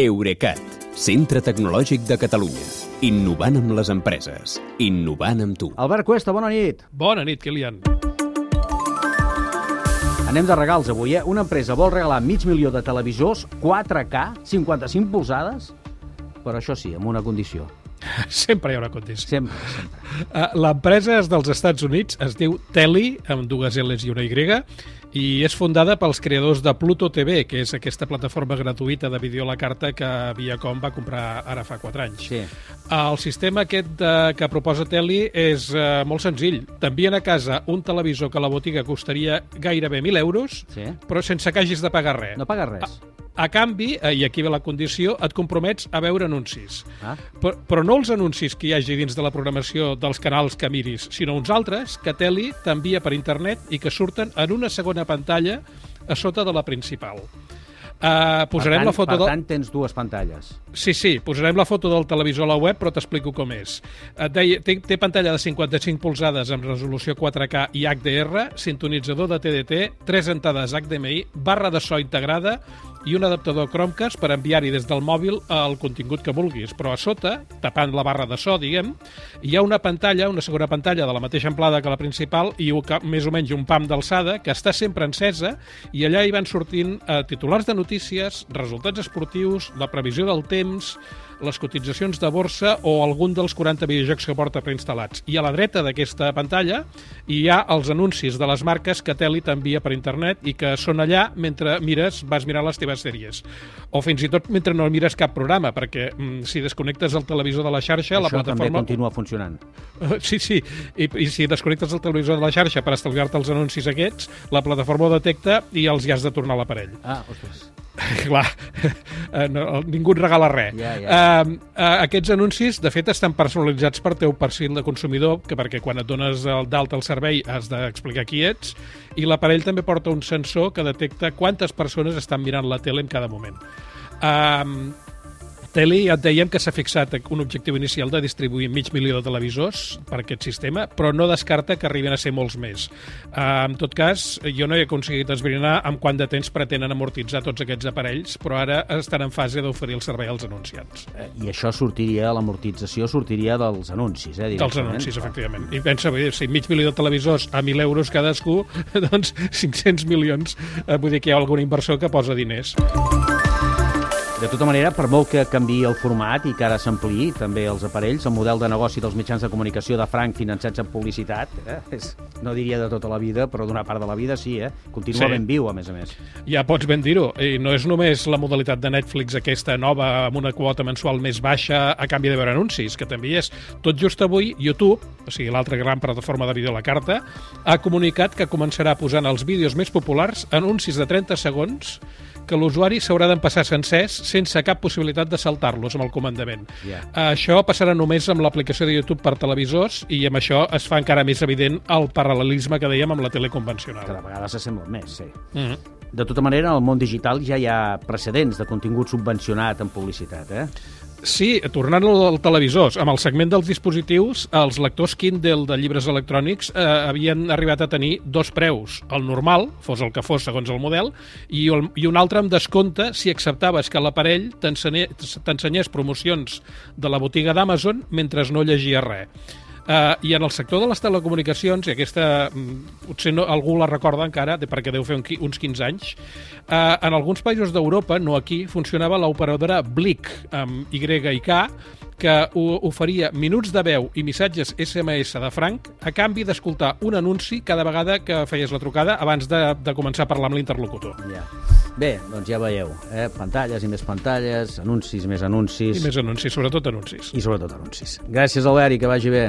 Eurecat, centre tecnològic de Catalunya. Innovant amb les empreses. Innovant amb tu. Albert Cuesta, bona nit. Bona nit, Kilian. Anem de regals avui, eh? Una empresa vol regalar mig milió de televisors 4K, 55 polzades, però això sí, amb una condició. Sempre hi ha una condició. Sempre, sempre. Uh, L'empresa és dels Estats Units, es diu Teli, amb dues L's i una Y, i és fundada pels creadors de Pluto TV, que és aquesta plataforma gratuïta de vídeo a la carta que Viacom va comprar ara fa 4 anys. Sí. El sistema aquest de, que proposa Teli és uh, molt senzill. T'envien a casa un televisor que a la botiga costaria gairebé 1.000 euros, Sí. però sense que hagis de pagar res. No paga res. A canvi, eh, i aquí ve la condició, et compromets a veure anuncis. Ah. Però, però no els anuncis que hi hagi dins de la programació dels canals que miris, sinó uns altres que Teli t'envia per internet i que surten en una segona pantalla a sota de la principal. Uh, posarem per tant, la foto per del... tant, tens dues pantalles. Sí, sí, posarem la foto del televisor a la web, però t'explico com és. Et deia, té, té pantalla de 55 polzades amb resolució 4K i HDR, sintonitzador de TDT, tres entrades HDMI, barra de so integrada i un adaptador Chromecast per enviar-hi des del mòbil el contingut que vulguis. Però a sota, tapant la barra de so, diguem, hi ha una pantalla, una segona pantalla de la mateixa amplada que la principal i més o menys un pam d'alçada que està sempre encesa i allà hi van sortint eh, titulars de notícies, resultats esportius, la previsió del temps, les cotitzacions de borsa o algun dels 40 videojocs que porta preinstal·lats. I a la dreta d'aquesta pantalla hi ha els anuncis de les marques que Teli t'envia per internet i que són allà mentre mires, vas mirar les teves sèries. O fins i tot mentre no mires cap programa, perquè mm, si desconnectes el televisor de la xarxa, la Això també plataforma... continua funcionant. Uh, Sí, sí, I, i si desconnectes el televisor de la xarxa per estalviar-te els anuncis aquests, la plataforma ho detecta i els hi has de tornar a l'aparell. Ah, ostres. Clar, eh, no, ningú et regala res. Ja, ja. Eh, eh, aquests anuncis, de fet, estan personalitzats per teu perfil de consumidor, que perquè quan et dones el d'alta al servei has d'explicar qui ets, i l'aparell també porta un sensor que detecta quantes persones estan mirant la tele en cada moment. Eh, Teli ja et dèiem que s'ha fixat un objectiu inicial de distribuir mig milió de televisors per aquest sistema, però no descarta que arriben a ser molts més. Uh, en tot cas, jo no he aconseguit esbrinar amb quant de temps pretenen amortitzar tots aquests aparells, però ara estan en fase d'oferir el servei als anunciants. Eh, I això sortiria, l'amortització sortiria dels anuncis, eh? Dels anuncis, efectivament. I pensa, vull dir, si mig milió de televisors a 1.000 euros cadascú, doncs 500 milions, eh, vull dir que hi ha algun inversor que posa diners. De tota manera, per molt que canvi el format i que ara s'ampliï també els aparells, el model de negoci dels mitjans de comunicació de franc finançats en publicitat, eh? és, no diria de tota la vida, però d'una part de la vida sí, eh? continua Sí. ben viu, a més a més. Ja pots ben dir-ho. I no és només la modalitat de Netflix aquesta nova amb una quota mensual més baixa a canvi de veure anuncis, que també és. Tot just avui, YouTube, o sigui, l'altra gran plataforma de vídeo a la carta, ha comunicat que començarà posant els vídeos més populars anuncis de 30 segons que l'usuari s'haurà d'empassar sencers sense cap possibilitat de saltar-los amb el comandament. Ja. Això passarà només amb l'aplicació de YouTube per televisors i amb això es fa encara més evident el paral·lelisme que dèiem amb la tele convencional. Cada vegada s'assembla més, sí. Mm -hmm. De tota manera, en el món digital ja hi ha precedents de contingut subvencionat en publicitat, eh? Sí, tornant al televisors, amb el segment dels dispositius, els lectors Kindle de llibres electrònics eh, havien arribat a tenir dos preus. El normal, fos el que fos segons el model, i, el, i un altre amb descompte si acceptaves que l'aparell t'ensenyés promocions de la botiga d'Amazon mentre no llegia res. Uh, I en el sector de les telecomunicacions, i aquesta mm, potser no, algú la recorda encara, de, perquè deu fer un, uns 15 anys, uh, en alguns països d'Europa, no aquí, funcionava l'operadora Blick, amb Y i K, que oferia minuts de veu i missatges SMS de franc a canvi d'escoltar un anunci cada vegada que feies la trucada abans de, de començar a parlar amb l'interlocutor. Ja. Bé, doncs ja veieu, eh? pantalles i més pantalles, anuncis, més anuncis I més anuncis, sobretot anuncis. i sobretot anuncis. Gràcies, Albert, i que vagi bé.